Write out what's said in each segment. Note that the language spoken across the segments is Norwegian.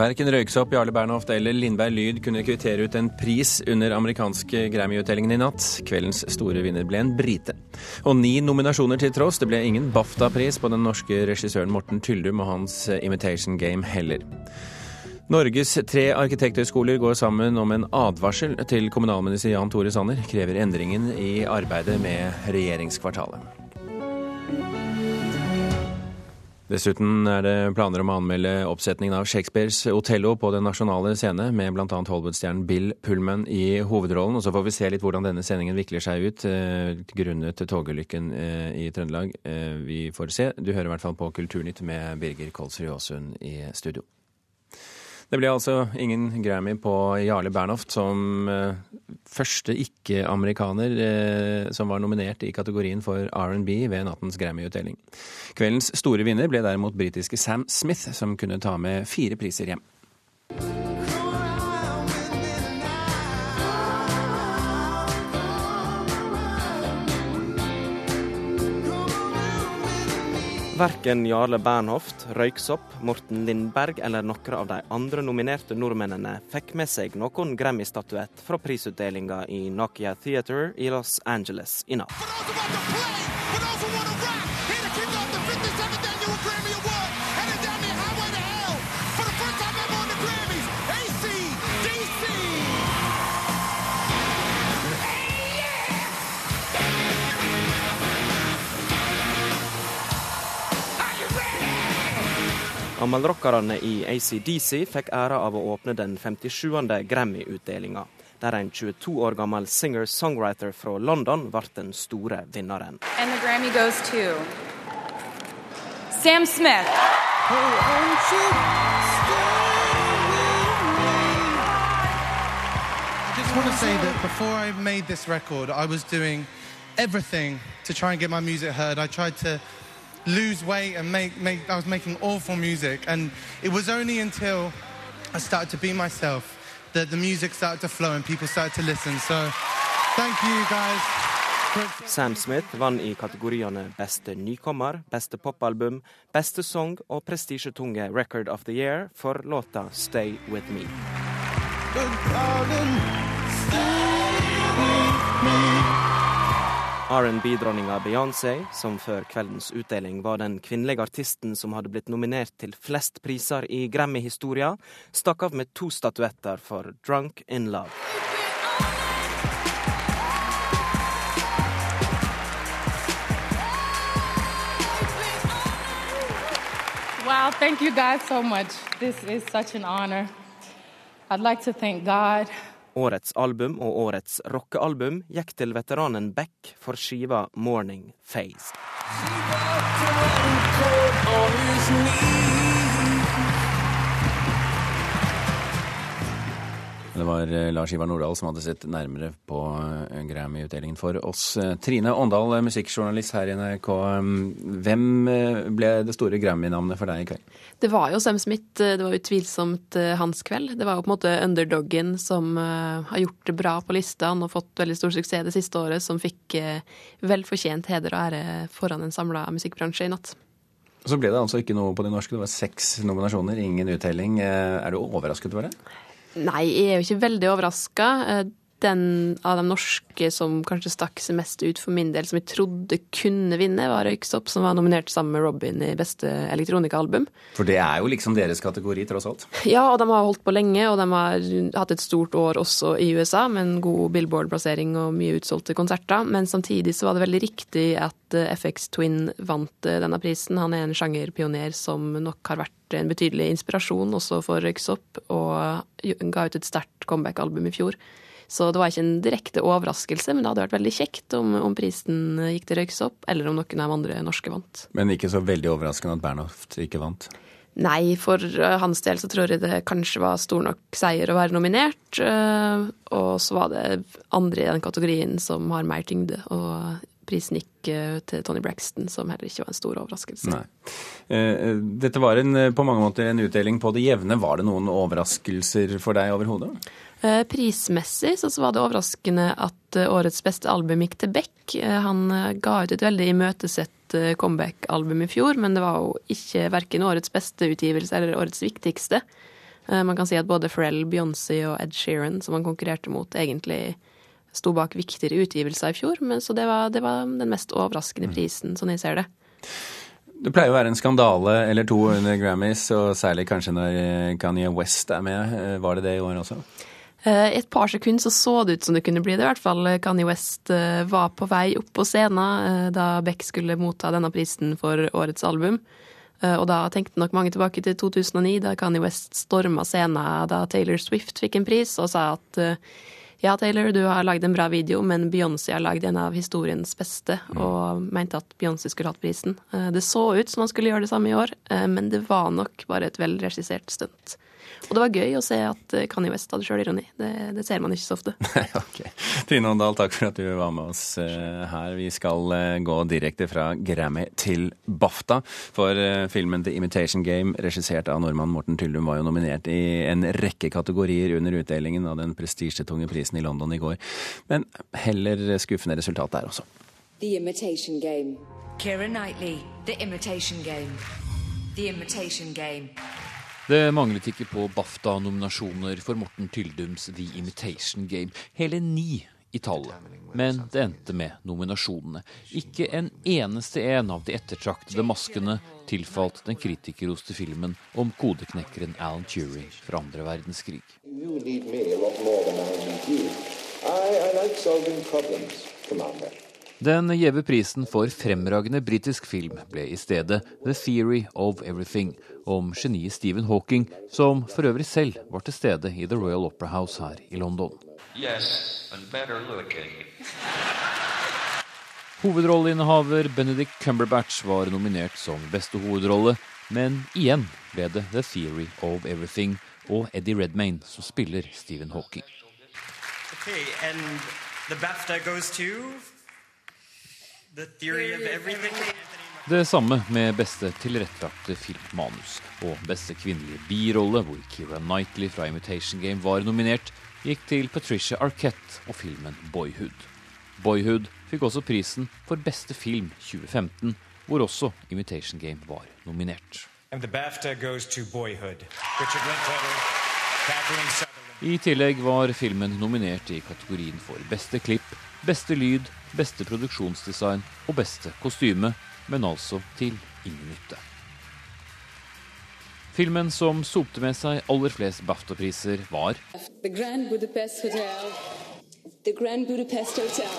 Verken Røyksopp, Jarle Bernhoft eller Lindberg Lyd kunne kvittere ut en pris under amerikanske Grammy-utdelingen i natt. Kveldens store vinner ble en brite. Og ni nominasjoner til tross, det ble ingen BAFTA-pris på den norske regissøren Morten Tyldum og hans Imitation Game heller. Norges tre arkitekthøyskoler går sammen om en advarsel til kommunalminister Jan Tore Sanner. Krever endringen i arbeidet med regjeringskvartalet. Dessuten er det planer om å anmelde oppsetningen av Shakespeares Otello på Den nasjonale scene, med bl.a. Hollywood-stjernen Bill Pullman i hovedrollen. Og så får vi se litt hvordan denne sendingen vikler seg ut, eh, grunnet togulykken eh, i Trøndelag. Eh, vi får se. Du hører i hvert fall på Kulturnytt med Birger Kolsrud Aasund i studio. Det ble altså ingen Grammy på Jarle Bernhoft som eh, første ikke-amerikaner eh, som var nominert i kategorien for R&B ved nattens Grammy-utdeling. Kveldens store vinner ble derimot britiske Sam Smith, som kunne ta med fire priser hjem. Verken Jarle Bernhoft, Røyksopp, Morten Lindberg eller noen av de andre nominerte nordmennene fikk med seg noen Grammy-statuett fra prisutdelinga i Nokia Theater i Los Angeles i natt. Amalrockerne i ACDC fikk æra av å åpne den 57. Grammy-utdelinga, der en 22 år gammel singer-songwriter fra London ble den store vinneren. And Grammy goes to Sam Smith. I just want to say that before I made this record, I was doing everything to try and get my music heard. I tried to lose weight and make, make I was making awful music. And it was only until I started to be myself that the music started to flow and people started to listen. So thank you guys. Sam Smith vant i kategoriene Beste nykommer, Beste popalbum, Beste sang og prestisjetunge Record of the Year for låta Stay With Me. R&B-dronninga Beyoncé, som før kveldens utdeling var den kvinnelige artisten som hadde blitt nominert til flest priser i Grammy-historia, stakk av med to statuetter for Drunk in Love. Wow, thank you guys so much. This is such an honor. I'd like to thank God Årets album og årets rockealbum gikk til veteranen Beck for skiva 'Morning Phase'. Var eh, Lars Ivar Nordahl som hadde sett nærmere på eh, Grammy-utdelingen for oss. Eh, Trine Åndal, musikkjournalist her i NRK. Hvem ble det store Grammy-navnet for deg i kveld? Det var jo Sam Smith. Det var utvilsomt hans kveld. Det var jo på en måte underdoggen som har gjort det bra på lista. Han har fått veldig stor suksess det siste året, som fikk velfortjent heder og ære foran en samla musikkbransje i natt. Så ble det altså ikke noe på de norske. Det var seks nominasjoner, ingen uttelling. Er du overrasket over det? Nei, jeg er jo ikke veldig overraska. Den av de norske som kanskje stakk seg mest ut for min del, som jeg trodde kunne vinne, var Røyksopp, som var nominert sammen med Robin i beste elektronikaalbum. For det er jo liksom deres kategori, tross alt? Ja, og de har holdt på lenge, og de har hatt et stort år også i USA, med en god Billboard-plassering og mye utsolgte konserter. Men samtidig så var det veldig riktig at eh, FX Twin vant eh, denne prisen. Han er en sjangerpioner som nok har vært en betydelig inspirasjon også for Røyksopp, og ga ut et sterkt comeback-album i fjor. Så det var ikke en direkte overraskelse, men det hadde vært veldig kjekt om, om prisen gikk til røyks opp, eller om noen av andre norske vant. Men ikke så veldig overraskende at Bernhoft ikke vant? Nei, for eh, hans del så tror jeg det kanskje var stor nok seier å være nominert. Eh, og så var det andre i den kategorien som har mer tyngde. Og prisen gikk eh, til Tony Braxton, som heller ikke var en stor overraskelse. Nei. Dette var en, på mange måter en utdeling på det jevne. Var det noen overraskelser for deg overhodet? Eh, prismessig så var det overraskende at eh, årets beste album gikk til Beck. Eh, han ga ut et veldig imøtesett comeback-album i fjor, men det var jo ikke verken årets beste utgivelse eller årets viktigste. Man kan si at både Pharrell, Beyoncé og Ed Sheeran, som han konkurrerte mot, egentlig sto bak viktigere utgivelser i fjor. Men så det var, det var den mest overraskende mm. prisen, sånn jeg ser det. Det pleier å være en skandale eller to under Grammys, og særlig kanskje når Kanye West er med. Var det det i år også? Eh, et par sekunder så, så det ut som det kunne bli det, i hvert fall. Kanye West eh, var på vei opp på scenen eh, da Beck skulle motta denne prisen for årets album. Og da tenkte nok mange tilbake til 2009, da Kanye West storma scenen da Taylor Swift fikk en pris, og sa at ja, Taylor, du har lagd en bra video, men Beyoncé har lagd en av historiens beste, mm. og mente at Beyoncé skulle hatt prisen. Det så ut som han skulle gjøre det samme i år, men det var nok bare et velregissert stunt. Og det var gøy å se at eh, Kanye West hadde sjølironi. Det, det ser man ikke så ofte. ok. Trine Åndal, takk for at du var med oss eh, her. Vi skal eh, gå direkte fra Grammy til BAFTA. For filmen The Imitation Game, regissert av nordmann Morten Tyldum, var jo nominert i en rekke kategorier under utdelingen av den prestisjetunge prisen i London i går. Men heller skuffende resultat der også. The Imitation Game. Keira Knightley, The Imitation Game. The Imitation Game. Det manglet ikke på BAFTA-nominasjoner for Morten Tyldums The Imitation Game. Hele ni i tallet. Men det endte med nominasjonene. Ikke en eneste en av de ettertraktede maskene tilfalt den kritikerroste filmen om kodeknekkeren Alan Turing fra andre verdenskrig. I, I like. Den gjeve prisen for fremragende britisk film ble i stedet The Theory of Everything, om geniet Stephen Hawking, som for øvrig selv var til stede i The Royal Opera House her i London. Yes, Hovedrolleinnehaver Benedict Cumberbatch var nominert som beste hovedrolle, men igjen ble det The Theory of Everything og Eddie Redmayne som spiller Stephen Hawking. Okay, and the BAFTA goes to det samme med beste tilrettelagte filmmanus. Og beste kvinnelige birolle, hvor Keira Knightley fra Imitation Game var nominert, gikk til Patricia Arquette og filmen Boyhood. Boyhood fikk også prisen for beste film 2015, hvor også Imitation Game var nominert. I tillegg var filmen nominert i kategorien for beste klipp, beste lyd, beste produksjonsdesign og beste kostyme, men altså til ingen nytte. Filmen som sopte med seg aller flest BAFTA-priser, var The Grand Budapest Hotel. The Grand Budapest Hotel.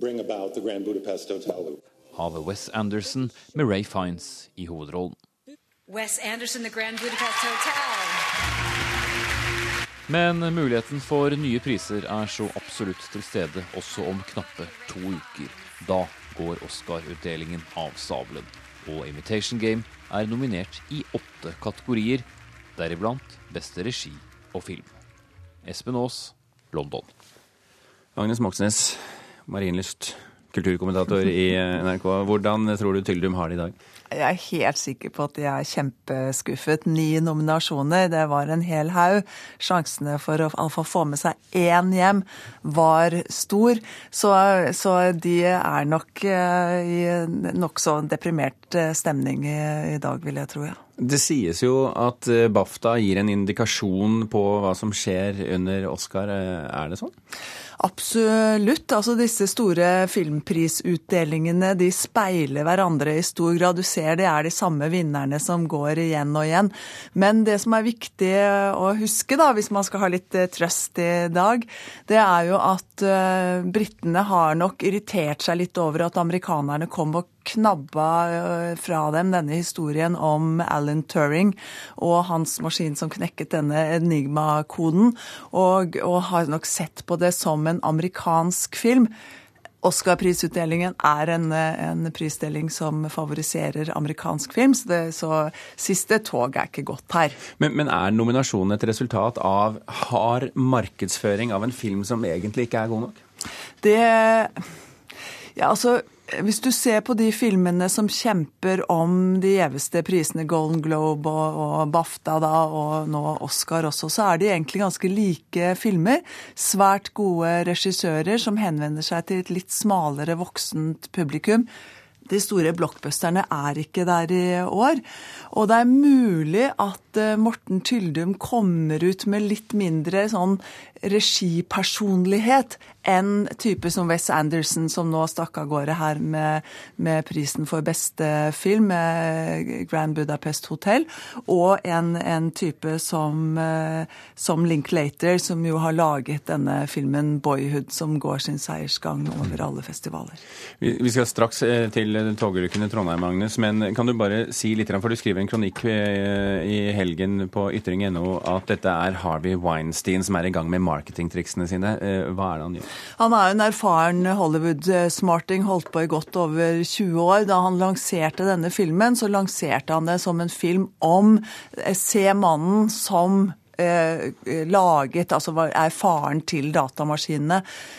Bring about the Grand Budapest Hotel. Av Wes Anderson med Ray Fiends i hovedrollen. Wes Anderson, The Grand Budapest Hotel. Men muligheten for nye priser er så absolutt til stede også om knappe to uker. Da går Oscar-utdelingen av sabelen. Og Imitation Game er nominert i åtte kategorier, deriblant beste regi og film. Espen Aas, London. Agnes Moxnes, Marienlyst, kulturkommentator i NRK. Hvordan tror du Tyldum har det i dag? Jeg er helt sikker på at de er kjempeskuffet. Ni nominasjoner, det var en hel haug. Sjansene for å få med seg én hjem var stor. Så, så de er nok eh, i nokså deprimert eh, stemning i, i dag, vil jeg tro. ja. Det sies jo at eh, BAFTA gir en indikasjon på hva som skjer under Oscar. Er det sånn? Absolutt. Altså disse store filmprisutdelingene de speiler hverandre i stor grad. Du ser det er de samme vinnerne som går igjen og igjen. Men det som er viktig å huske, da, hvis man skal ha litt eh, trøst i dag, det er jo at uh, britene har nok irritert seg litt over at amerikanerne kom og knabba eh, fra dem denne historien om Alan Turing og hans maskin som knekket denne enigma-koden, og, og har nok sett på det som en amerikansk film. Oscar-prisutdelingen er en, en, prisdeling som favoriserer amerikansk film, så, det, så siste tog er ikke gått her. Men, men, er nominasjonen et resultat av hard markedsføring av en film som egentlig ikke er god nok? Det Ja, altså hvis du ser på de filmene som kjemper om de gjeveste prisene, Golden Globe og, og, BAFTA da, og nå Oscar også, så er de egentlig ganske like filmer. Svært gode regissører som henvender seg til et litt smalere voksent publikum. de store blockbusterne er ikke der i år. Og det er mulig at eh, Morten Tyldum kommer ut med litt mindre sånn regipersonlighet enn type som Wes Anderson, som nå stakk av gårde her med, med, prisen for beste film, Grand Budapest Hotel, og en, en type som, eh, som Linklater, som jo har laget denne filmen 'Boyhood', som går sin seiersgang over alle festivaler. Vi, vi skal straks eh, til togulykken i Trondheim, Agnes, men kan du bare si litt, for du skriver en kronikk eh, i helgen på ytring.no at dette er Harvey Weinstein som er i gang med marketingtriksene sine. Hva er det han gjør? Han er jo en erfaren Hollywood-smarting, holdt på i godt over 20 år. Da han lanserte denne filmen, så lanserte han det som en film om eh, Se mannen som Eh, laget, altså er faren til datamaskinene,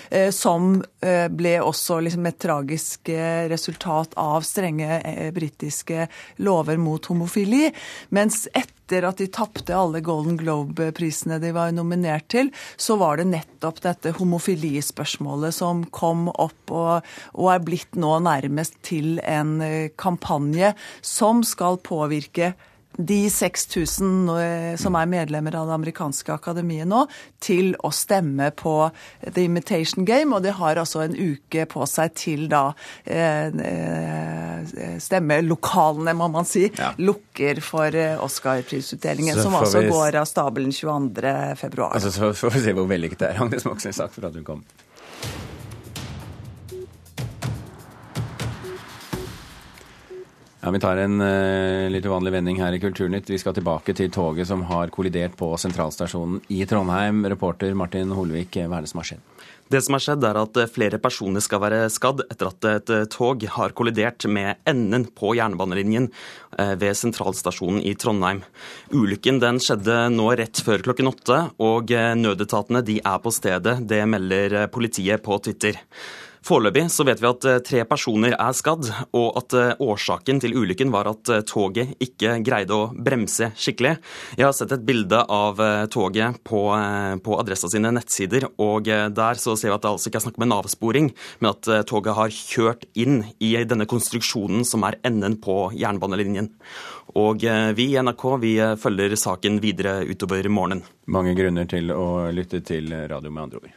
eh, som eh, ble også liksom et tragisk resultat av strenge britiske lover mot homofili. Mens etter at de tapte alle Golden Globe-prisene de var nominert til, så var det nettopp dette homofilispørsmålet som kom opp og, og er blitt nå nærmest til en kampanje som skal påvirke de 6000 eh, som er medlemmer av det amerikanske akademiet nå, til å stemme på The Imitation Game. Og de har altså en uke på seg til da eh, eh stemmelokalene, må man si, ja. lukker for Oscar-prisutdelingen, som altså vi... går av stabelen 22.2. Altså, så får vi se hvor vellykket det er. Agnes Moxnes, takk for at du kom. Ja, Vi tar en uh, litt uvanlig vending her i Kulturnytt. Vi skal tilbake til toget som har kollidert på sentralstasjonen i Trondheim. Reporter Martin Holvik, hva er det som har skjedd? Det som har skjedd, er at flere personer skal være skadd etter at et tog har kollidert med enden på jernbanelinjen eh, ved sentralstasjonen i Trondheim. Ulykken den skjedde nå rett før klokken åtte, og eh, nødetatene de er på stedet. Det melder politiet på Twitter. Foreløpig så vet vi at eh, tre personer er skadd, og at eh, årsaken til ulykken var at eh, toget ikke greide å bremse skikkelig. Jeg har sett et bilde av toget på, på Adressa sine nettsider, og der så ser vi at det altså ikke er snakk om en avsporing, men at toget har kjørt inn i denne konstruksjonen som er enden på jernbanelinjen. Og vi i NRK vi følger saken videre utover morgenen. Mange grunner til å lytte til radio, med andre ord.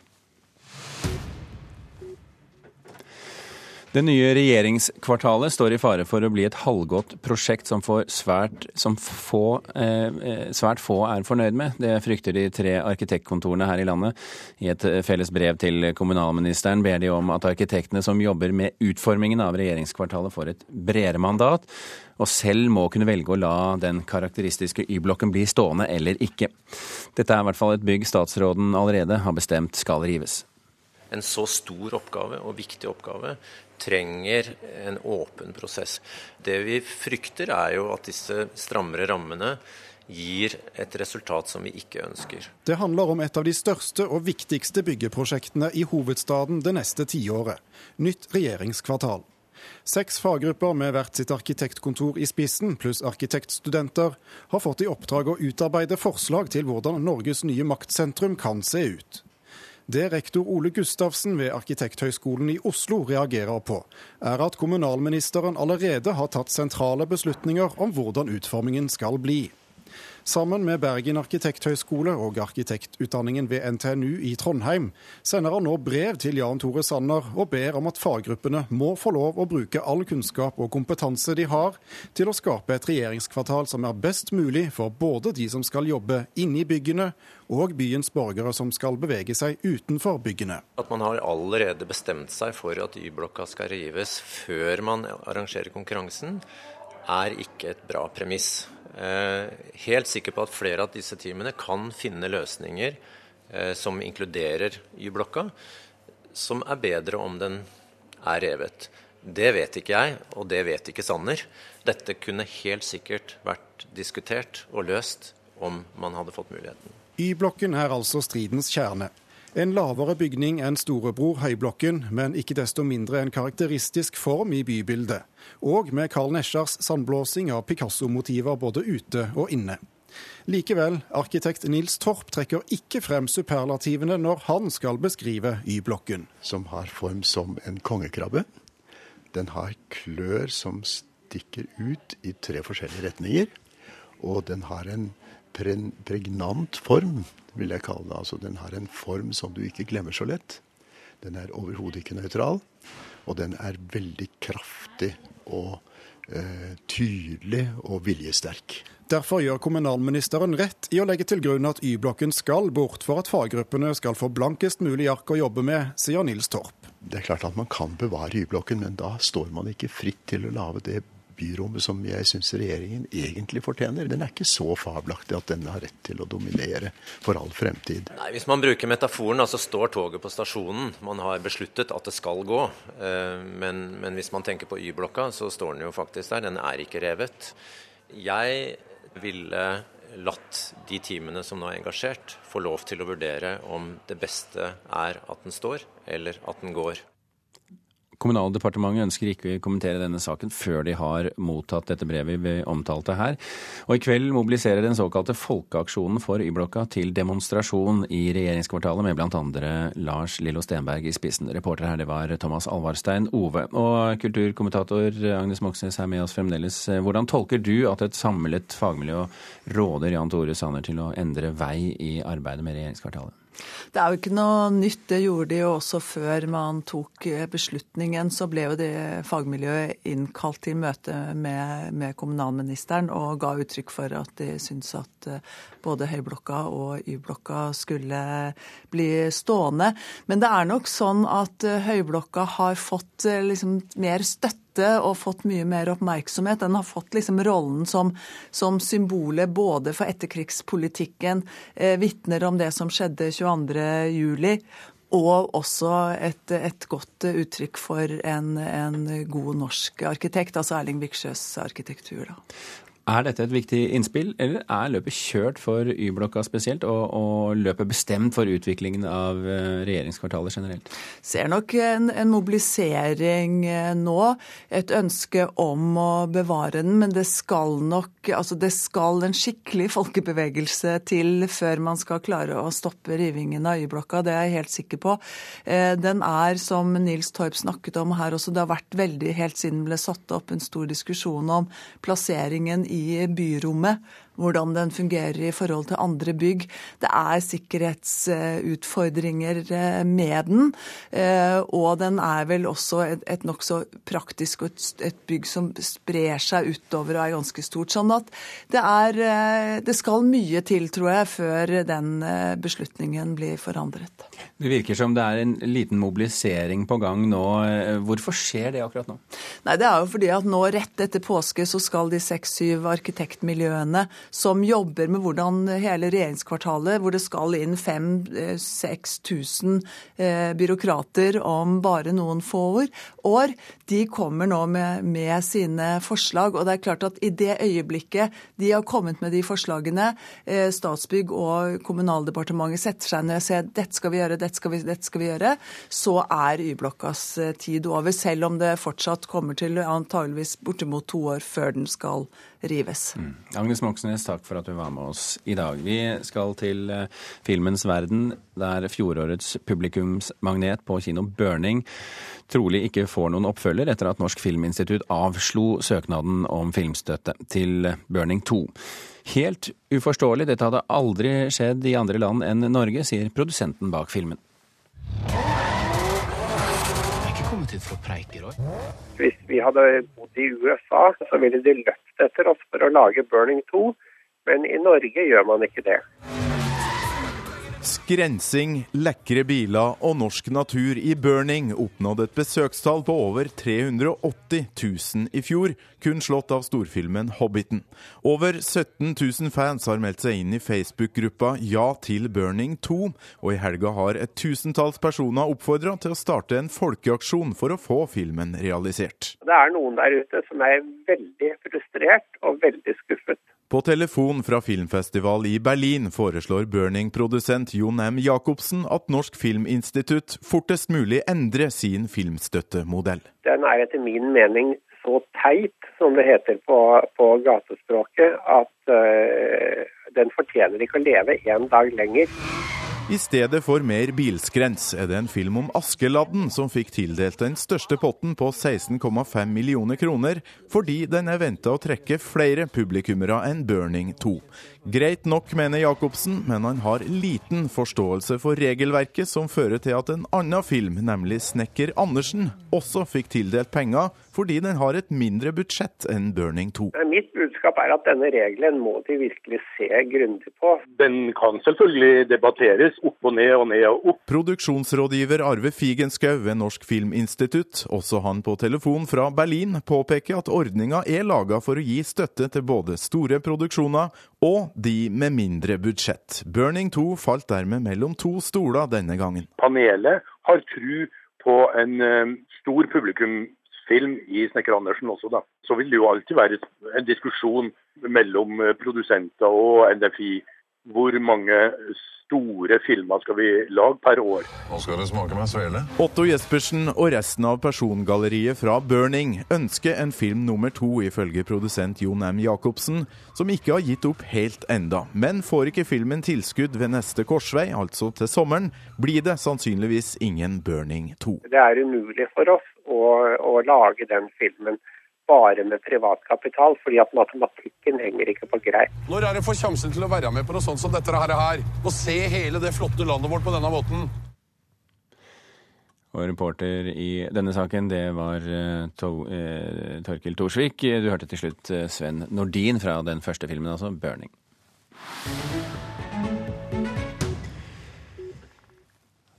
Det nye regjeringskvartalet står i fare for å bli et halvgått prosjekt som, svært, som få, eh, eh, svært, få, er fornøyd med. Det frykter de tre arkitektkontorene her i landet. I et felles brev til kommunalministeren ber de om at arkitektene som jobber med utformingen av regjeringskvartalet får et bredere mandat, og selv må kunne velge å la den karakteristiske Y-blokken bli stående eller ikke. Dette er i hvert fall et bygg statsråden allerede har bestemt skal rives en så stor oppgave og viktig oppgave trenger en åpen prosess. Det vi frykter, er jo at disse strammere rammene gir et resultat som vi ikke ønsker. Det handler om et av de største og viktigste byggeprosjektene i hovedstaden det neste tiåret. Nytt regjeringskvartal. Seks faggrupper med hvert sitt arkitektkontor i spissen, pluss arkitektstudenter, har fått i oppdrag å utarbeide forslag til hvordan Norges nye maktsentrum kan se ut. Det rektor Ole Gustavsen ved Arkitekthøgskolen i Oslo reagerer på, er at kommunalministeren allerede har tatt sentrale beslutninger om hvordan utformingen skal bli. Sammen med Bergen arkitekthøgskole og arkitektutdanningen ved NTNU i Trondheim sender han nå brev til Jan Tore Sanner og ber om at faggruppene må få lov å bruke all kunnskap og kompetanse de har, til å skape et regjeringskvartal som er best mulig for både de som skal jobbe inne i byggene, og byens borgere som skal bevege seg utenfor byggene. At man har allerede bestemt seg for at Y-blokka skal rives før man arrangerer konkurransen, er ikke et bra premiss. Eh, helt sikker på at flere av disse teamene kan finne løsninger eh, som inkluderer Y-blokka, som er bedre om den er revet. Det vet ikke jeg, og det vet ikke Sanner. Dette kunne helt sikkert vært diskutert og løst om man hadde fått muligheten. Y-blokken er altså stridens kjerne. En lavere bygning enn storebror Høyblokken, men ikke desto mindre en karakteristisk form i bybildet. Og med Carl Nesjars sandblåsing av Picasso-motiver både ute og inne. Likevel, arkitekt Nils Torp trekker ikke frem superlativene når han skal beskrive Y-blokken. Som har form som en kongekrabbe. Den har klør som stikker ut i tre forskjellige retninger. Og den har en pregnant form, vil jeg kalle det. Altså den har en form som du ikke glemmer så lett. Den er overhodet ikke nøytral. Og den er veldig kraftig og eh, tydelig og viljesterk. Derfor gjør kommunalministeren rett i å legge til grunn at Y-blokken skal bort for at faggruppene skal få blankest mulig ark å jobbe med, sier Nils Torp. Det er klart at man kan bevare Y-blokken, men da står man ikke fritt til å lage det byrommet som jeg syns regjeringen egentlig fortjener. Den er ikke så fabelaktig at den har rett til å dominere for all fremtid. Nei, Hvis man bruker metaforen, altså står toget på stasjonen. Man har besluttet at det skal gå. Eh, men, men hvis man tenker på Y-blokka, så står den jo faktisk der. Den er ikke revet. Jeg ville latt de teamene som nå er engasjert, få lov til å vurdere om det beste er at den står, eller at den går. Kommunaldepartementet ønsker ikke å kommentere denne saken før de har mottatt dette brevet vi omtalte her. Og i kveld mobiliserer den såkalte Folkeaksjonen for Y-blokka til demonstrasjon i regjeringskvartalet med bl.a. Lars Lillo Stenberg i spissen. Reporter her det var Thomas Alvarstein Ove. Og kulturkommentator Agnes Moxnes er med oss fremdeles. Hvordan tolker du at et samlet fagmiljø råder Jan Tore Sanner til å endre vei i arbeidet med regjeringskvartalet? Det er jo ikke noe nytt. Det gjorde de jo også før man tok eh, beslutningen. Så ble jo det fagmiljøet innkalt til møte med, med kommunalministeren og ga uttrykk for at de syntes at eh, både Høyblokka og Y-blokka skulle bli stående. Men det er nok sånn at eh, Høyblokka har fått liksom mer støtte og fått mye mer oppmerksomhet. Den har fått liksom rollen som, som symbolet både for etterkrigspolitikken, eh, vitner om det som skjedde 22.07. Og også et, et, godt uttrykk for en, en, god norsk arkitekt, altså Erling Viksjøs arkitektur. Da. Er dette et viktig innspill, eller er løpet kjørt for Y-blokka spesielt, og, og, løpet bestemt for utviklingen av eh, regjeringskvartalet generelt? Ser nok en, en, mobilisering eh, nå. Et ønske om å bevare den, men det skal nok altså det skal en skikkelig folkebevegelse til før man skal klare å stoppe rivingen av Y-blokka. Det er jeg helt sikker på. Eh, den er, som Nils Torp snakket om her også, det har vært veldig helt siden den ble satt opp en stor diskusjon om plasseringen i byrommet hvordan den fungerer i forhold til andre bygg. Det er sikkerhetsutfordringer eh, med den. Eh, og den er vel også et, et nokså praktisk og et, et, bygg som sprer seg utover og er ganske stort. Sånn at det er eh, Det skal mye til, tror jeg, før den beslutningen blir forandret. Det virker som det er en liten mobilisering på gang nå. Hvorfor skjer det akkurat nå? Nei, Det er jo fordi at nå rett etter påske så skal de seks-syv arkitektmiljøene som jobber med hvordan hele regjeringskvartalet, hvor det skal inn 5000-6000 eh, byråkrater om bare noen få år, de kommer nå med, med, sine forslag. Og det er klart at i det øyeblikket de har kommet med de forslagene, eh, Statsbygg og Kommunaldepartementet setter seg ned og sier dette skal vi gjøre, dette skal vi, dette skal vi gjøre, så er Y-blokkas eh, tid over. Selv om det fortsatt kommer til antageligvis bortimot to år før den skal rives. Mm. Agnes Moxnes, takk for at du var med oss i dag. Vi skal til uh, filmens verden, der fjorårets publikumsmagnet på kino Burning trolig ikke får noen oppfølger etter at Norsk Filminstitutt avslo søknaden om filmstøtte til Burning 2. Helt uforståelig, dette hadde aldri skjedd i andre land enn Norge, sier produsenten bak filmen? Hvis vi hadde bodd i USA, så ville de løpt etter oss for å lage Burning 2, men i Norge gjør man ikke det. Skrensing, lekre biler og norsk natur i Burning oppnådde et besøkstall på over 380 000 i fjor, kun slått av storfilmen 'Hobbiten'. Over 17 000 fans har meldt seg inn i Facebook-gruppa Ja til Burning 2, og i helga har et tusentalls personer oppfordra til å starte en folkeaksjon for å få filmen realisert. Det er noen der ute som er veldig frustrert og veldig skuffet. På telefon fra filmfestival i Berlin foreslår Burning-produsent Jon M. Jacobsen at Norsk Filminstitutt fortest mulig endrer sin filmstøttemodell. Den er etter min mening så teit, som det heter på, på gatespråket, at uh, den fortjener ikke å leve en dag lenger. I stedet for mer bilskrens er det en film om Askeladden som fikk tildelt den største potten på 16,5 millioner kroner, fordi den er venta å trekke flere publikummere enn Burning 2. Greit nok, mener Jacobsen, men han har liten forståelse for regelverket som fører til at en annen film, nemlig 'Snekker Andersen', også fikk tildelt penger fordi den har et mindre budsjett enn Burning 2. Mitt budskap er at denne regelen må de virkelig se grundig på. Den kan selvfølgelig debatteres opp og ned og ned og opp. Produksjonsrådgiver Arve Figenschou ved Norsk Filminstitutt, også han på telefon fra Berlin, påpeker at ordninga er laga for å gi støtte til både store produksjoner og de med mindre budsjett. Burning 2 falt dermed mellom to stoler denne gangen. Panelet har tru på en uh, stor publikumsfilm i Snekker Andersen også, da. Så vil det jo alltid være en diskusjon mellom eh, produsenter og NFI hvor mange store filmer skal vi lage per år. Nå skal det smake meg svele. Otto Jespersen og resten av persongalleriet fra Burning ønsker en film nummer to, ifølge produsent Jon M. Jacobsen, som ikke har gitt opp helt enda. Men får ikke filmen tilskudd ved neste korsvei, altså til sommeren, blir det sannsynligvis ingen Burning 2. Det er umulig for oss å, å lage den filmen bare med privatkapital, fordi at matematikken henger ikke på greip. Når er det får sjansen til å være med på noe sånt som dette her? Og se hele det flotte landet vårt på denne måten? Og reporter i denne saken, det var uh, to, eh, Torkil Thorsvik. Du hørte til slutt uh, Sven Nordin fra den første filmen, altså 'Burning'.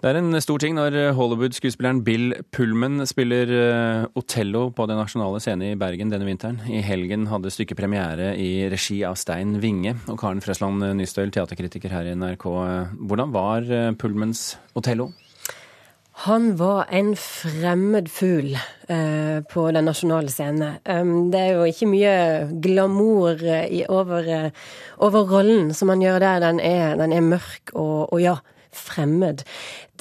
Det er en stor ting når Hollywood-skuespilleren Bill Pullman spiller eh, Otello på Den nasjonale scenen i Bergen denne vinteren. I helgen hadde stykket premiere i regi av Stein Winge. Og Karen Frøsland Nystøl, teaterkritiker her i NRK. Hvordan var eh, Pullmans Otello? Han var en fremmed fugl eh, på den nasjonale scene. Um, det er jo ikke mye glamour i, over, over, rollen som han gjør der. Den er, den er mørk og, og ja, fremmed.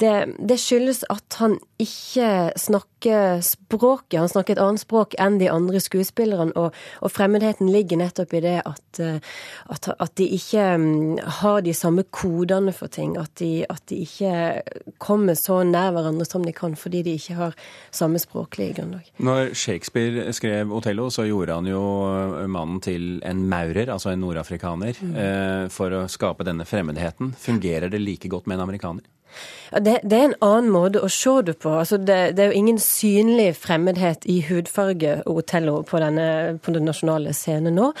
Det, det, skyldes at han ikke snakker språket. Han snakker et annet språk enn de andre skuespillerne. Og, og fremmedheten ligger nettopp i det at, at, at, de ikke mm, har de samme kodene for ting. At de, at de, ikke kommer så nær hverandre som de kan, fordi de ikke har samme språklige grunnlag. Når Shakespeare skrev Othello, så gjorde han jo mannen til en maurer, altså en nordafrikaner, mm. eh, for å skape denne fremmedheten. Fungerer det like godt med en amerikaner? Det, det, er en annen måte å se det på. Altså det, det, er jo ingen synlig fremmedhet i hudfarge og Otello på, denne, på den nasjonale scenen nå.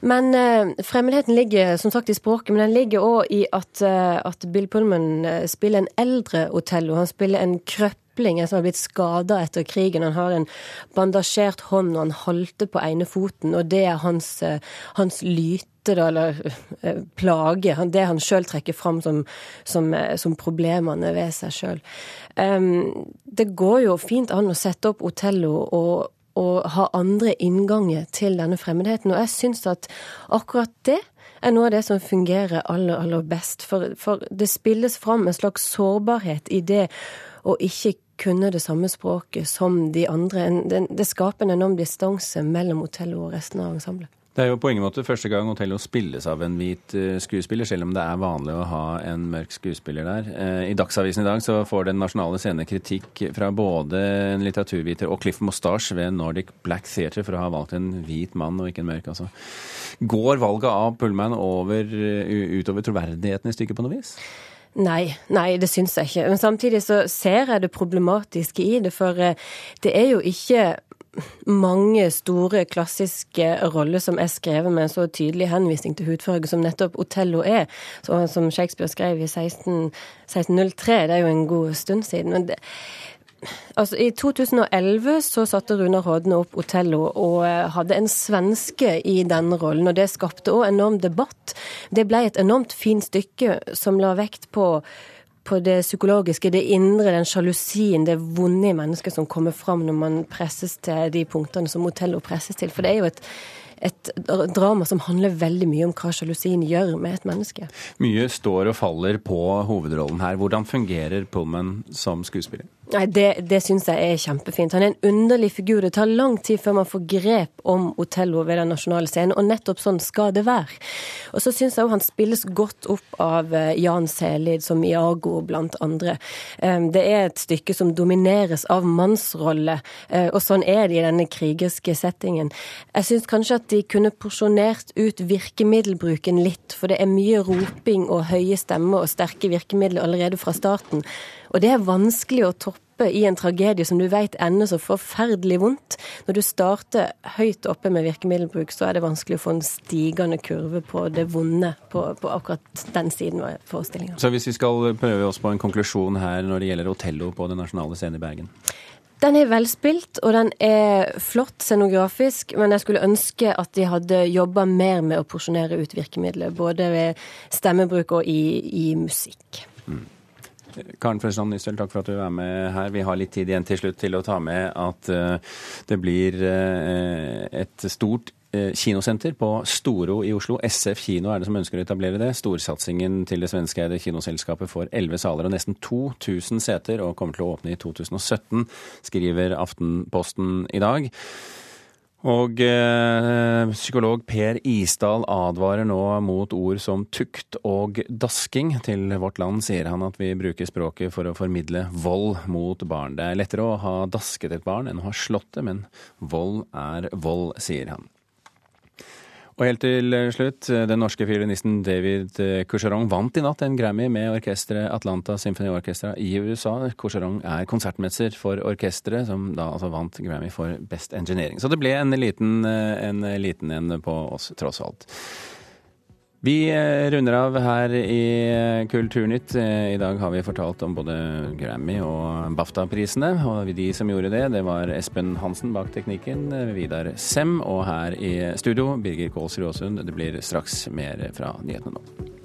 Men eh, fremmedheten ligger som sagt i språket, men den ligger òg i at, eh, at, Bill Pullman eh, spiller en eldre Otello. Han spiller en krøpp som har blitt skada etter krigen. Han har en bandasjert hånd og han halter på ene foten, og det er hans, eh, hans lyte lyte, da, eller eh, plage. Det han sjøl trekker fram som, som, eh, som, problemene ved seg sjøl. det går jo fint an å sette opp Otello og, og ha andre innganger til denne fremmedheten. Og jeg syns at akkurat det er noe av det som fungerer aller, aller best. For, for det spilles fram en slags sårbarhet i det å ikke kunne det samme språket som de andre. Det skaper en enorm distanse mellom Otello og resten av ensemblet. Det er jo på ingen måte første gang Otello spilles av en hvit eh, skuespiller, selv om det er vanlig å ha en mørk skuespiller der. Eh, I Dagsavisen i dag så får Den nasjonale scene kritikk fra både en litteraturviter og Cliff Moustache ved Nordic Black Theatre for å ha valgt en hvit mann og ikke en mørk. altså. Går valget av Pullman over, utover troverdigheten i stykket på noe vis? Nei, nei, det syns jeg ikke. Men samtidig så ser jeg det problematiske i det. For eh, det er jo ikke mange store klassiske roller som er skrevet med en så tydelig henvisning til hudfarge som nettopp Otello er, så, som Shakespeare skrev i 16, 1603. Det er jo en god stund siden. men det Altså, I 2011 så satte Runar Hodne opp Otello og eh, hadde en svenske i denne rollen. og Det skapte òg enorm debatt. Det ble et enormt fint stykke som la vekt på på det psykologiske, det indre, den sjalusien, det vonde i mennesket som kommer fram når man presses til de punktene som Otello presses til. For det er jo et, et drama som handler veldig mye om hva sjalusien gjør med et menneske. Mye står og faller på hovedrollen her. Hvordan fungerer Pullman som skuespiller? Nei, Det, det syns jeg er kjempefint. Han er en underlig figur. Det tar lang tid før man får grep om Otello ved den nasjonale scenen, og nettopp sånn skal det være. Og så syns jeg òg han spilles godt opp av eh, Jan Selid som Iago, blant andre. Eh, Det er et stykke som domineres av mannsrolle, eh, og sånn er det i denne krigerske settingen. Jeg syns kanskje at de kunne porsjonert ut virkemiddelbruken litt, for det er mye roping og høye stemmer og sterke virkemidler allerede fra starten. Og det er vanskelig å toppe i en tragedie som du vet ender så forferdelig vondt. Når du starter høyt oppe med virkemiddelbruk, så er det vanskelig å få en stigende kurve på det vonde på, på akkurat den siden av forestillinga. Så hvis vi skal prøve oss på en konklusjon her når det gjelder Otello på Den nasjonale scenen i Bergen? Den er velspilt, og den er flott scenografisk, men jeg skulle ønske at de hadde jobba mer med å porsjonere ut virkemidler, både ved stemmebruk og i, i musikk. Karen Frøsland Nystel, takk for at du er med her. Vi har litt tid igjen til slutt til å ta med at eh, det blir eh, et stort eh, kinosenter på Storo i Oslo. SF kino er det som ønsker å etablere det. Storsatsingen til det svenskeeide kinoselskapet får elleve saler og nesten 2000 seter, og kommer til å åpne i 2017, skriver Aftenposten i dag. Og eh, psykolog Per Isdal advarer nå mot ord som tukt og dasking. Til Vårt Land sier han at vi bruker språket for å formidle vold mot barn. Det er lettere å ha dasket et barn enn å ha slått det, men vold er vold, sier han. Og helt til slutt, den norske fiolinisten David Coucheron vant i natt en Grammy med orkesteret Atlanta Symphony Orchestra i USA. Coucheron er konsertmesser for orkesteret, som da altså vant Grammy for Best Engineering. Så det ble en liten en, liten en på oss, tross alt. Vi runder av her i Kulturnytt. I dag har vi fortalt om både Grammy og BAFTA-prisene. Og de som gjorde det, det var Espen Hansen bak teknikken, Vidar Sem og her i studio Birger Kålsrud Aasund. Det blir straks mer fra nyhetene nå.